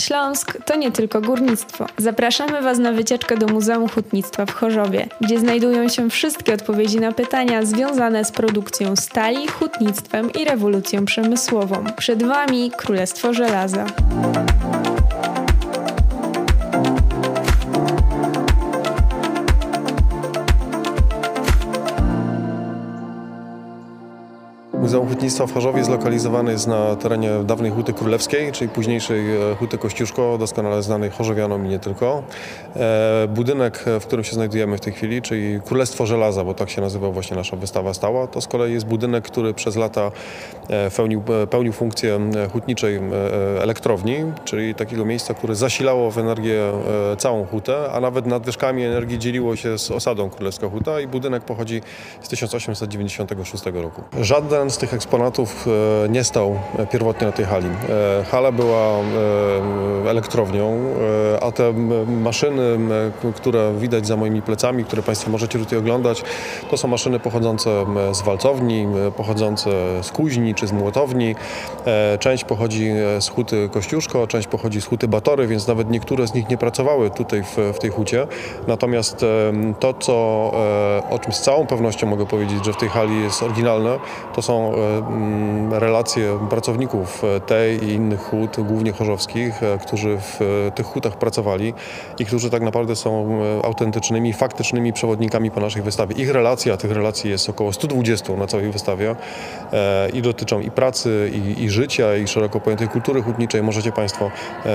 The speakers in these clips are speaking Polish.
Śląsk to nie tylko górnictwo. Zapraszamy Was na wycieczkę do Muzeum Hutnictwa w Chorzowie, gdzie znajdują się wszystkie odpowiedzi na pytania związane z produkcją stali, hutnictwem i rewolucją przemysłową. Przed Wami Królestwo Żelaza. Muzeum Hutnictwa w Chorzowie zlokalizowany jest na terenie dawnej Huty Królewskiej, czyli późniejszej e, Huty Kościuszko, doskonale znanej chorzowianom i nie tylko. E, budynek, w którym się znajdujemy w tej chwili, czyli Królestwo Żelaza, bo tak się nazywa właśnie nasza wystawa stała, to z kolei jest budynek, który przez lata e, pełnił, pełnił funkcję hutniczej elektrowni, czyli takiego miejsca, które zasilało w energię całą hutę, a nawet nadwyżkami energii dzieliło się z osadą Królewska Huta i budynek pochodzi z 1896 roku. Żaden z tych eksponatów e, nie stał pierwotnie na tej hali. E, hala była e, elektrownią, a te maszyny, które widać za moimi plecami, które Państwo możecie tutaj oglądać, to są maszyny pochodzące z walcowni, pochodzące z kuźni czy z młotowni. Część pochodzi z huty Kościuszko, część pochodzi z huty Batory, więc nawet niektóre z nich nie pracowały tutaj w, w tej hucie. Natomiast to, co, o czym z całą pewnością mogę powiedzieć, że w tej hali jest oryginalne, to są relacje pracowników e, tej i innych hut, głównie chorzowskich, e, którzy w tych hutach pracowali i którzy tak naprawdę są autentycznymi, faktycznymi przewodnikami po naszej wystawie. Ich relacja, tych relacji jest około 120 na całej wystawie i dotyczą i pracy, i, i życia, i szeroko pojętej kultury hutniczej. Możecie Państwo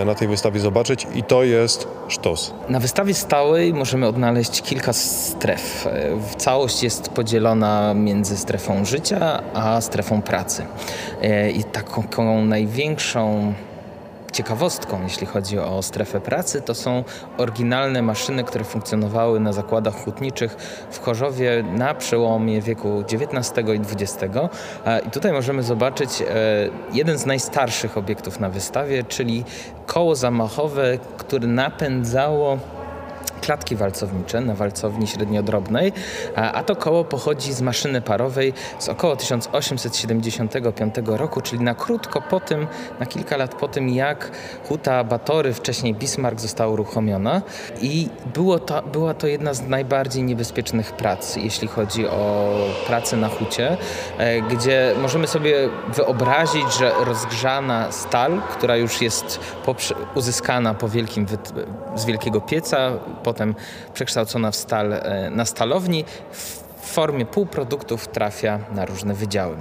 na tej wystawie zobaczyć i to jest sztos. Na wystawie stałej możemy odnaleźć kilka stref. Całość jest podzielona między strefą życia a strefą pracy. E, I taką największą ciekawostką, jeśli chodzi o strefę pracy, to są oryginalne maszyny, które funkcjonowały na zakładach hutniczych w Chorzowie na przełomie wieku XIX i XX. E, I tutaj możemy zobaczyć e, jeden z najstarszych obiektów na wystawie, czyli koło zamachowe, które napędzało klatki walcownicze na walcowni średniodrobnej, a to koło pochodzi z maszyny parowej z około 1875 roku, czyli na krótko po tym, na kilka lat po tym, jak huta Batory, wcześniej Bismarck, została uruchomiona. I było to, była to jedna z najbardziej niebezpiecznych prac, jeśli chodzi o pracę na hucie, e, gdzie możemy sobie wyobrazić, że rozgrzana stal, która już jest uzyskana po wielkim, z wielkiego pieca, potem przekształcona w stal e, na stalowni w formie półproduktów trafia na różne wydziały.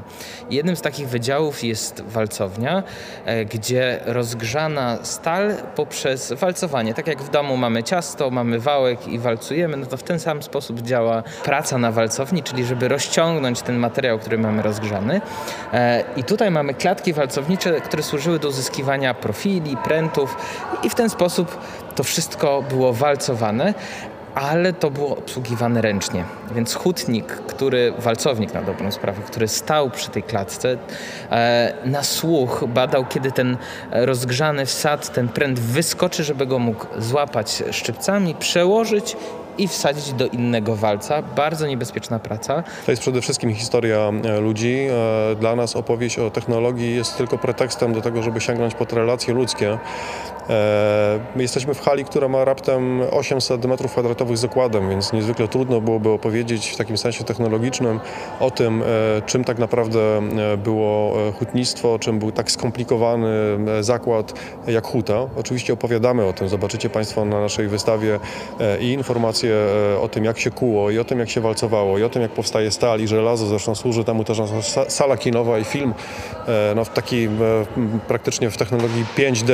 Jednym z takich wydziałów jest walcownia, e, gdzie rozgrzana stal poprzez walcowanie, tak jak w domu mamy ciasto, mamy wałek i walcujemy, no to w ten sam sposób działa praca na walcowni, czyli żeby rozciągnąć ten materiał, który mamy rozgrzany. E, I tutaj mamy klatki walcownicze, które służyły do uzyskiwania profili, prętów i w ten sposób to wszystko było walcowane, ale to było obsługiwane ręcznie. Więc hutnik, który, walcownik na dobrą sprawę, który stał przy tej klatce, e, na słuch badał, kiedy ten rozgrzany wsad, ten pręt wyskoczy, żeby go mógł złapać szczypcami, przełożyć i wsadzić do innego walca. Bardzo niebezpieczna praca. To jest przede wszystkim historia e, ludzi. E, dla nas opowieść o technologii jest tylko pretekstem do tego, żeby sięgnąć pod relacje ludzkie. E, my jesteśmy w hali, która ma raptem 800 m2 zakładem, więc niezwykle trudno byłoby opowiedzieć w takim sensie technologicznym o tym, czym tak naprawdę było hutnictwo, czym był tak skomplikowany zakład jak huta. Oczywiście opowiadamy o tym, zobaczycie Państwo na naszej wystawie i informacje e, o tym, jak się kuło i o tym, jak się walcowało i o tym, jak powstaje stal i żelazo. Zresztą służy temu też sala kinowa i film e, no, w takiej e, praktycznie w technologii 5D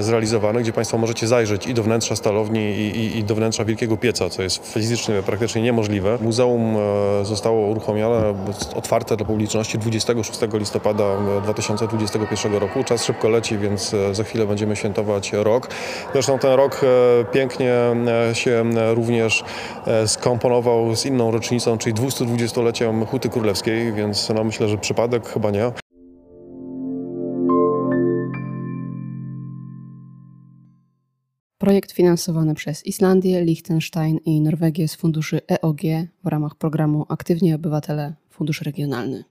zrealizowany, gdzie Państwo możecie zajrzeć i do wnętrza stalowni i, i, i do wnętrza wielkiego pieca, co jest fizycznie praktycznie niemożliwe. Muzeum zostało uruchomione, otwarte dla publiczności 26 listopada 2021 roku. Czas szybko leci, więc za chwilę będziemy świętować rok. Zresztą ten rok pięknie się również również e, skomponował z inną rocznicą, czyli 220-leciem Huty Królewskiej, więc no myślę, że przypadek chyba nie. Projekt finansowany przez Islandię, Liechtenstein i Norwegię z funduszy EOG w ramach programu Aktywni Obywatele Fundusz Regionalny.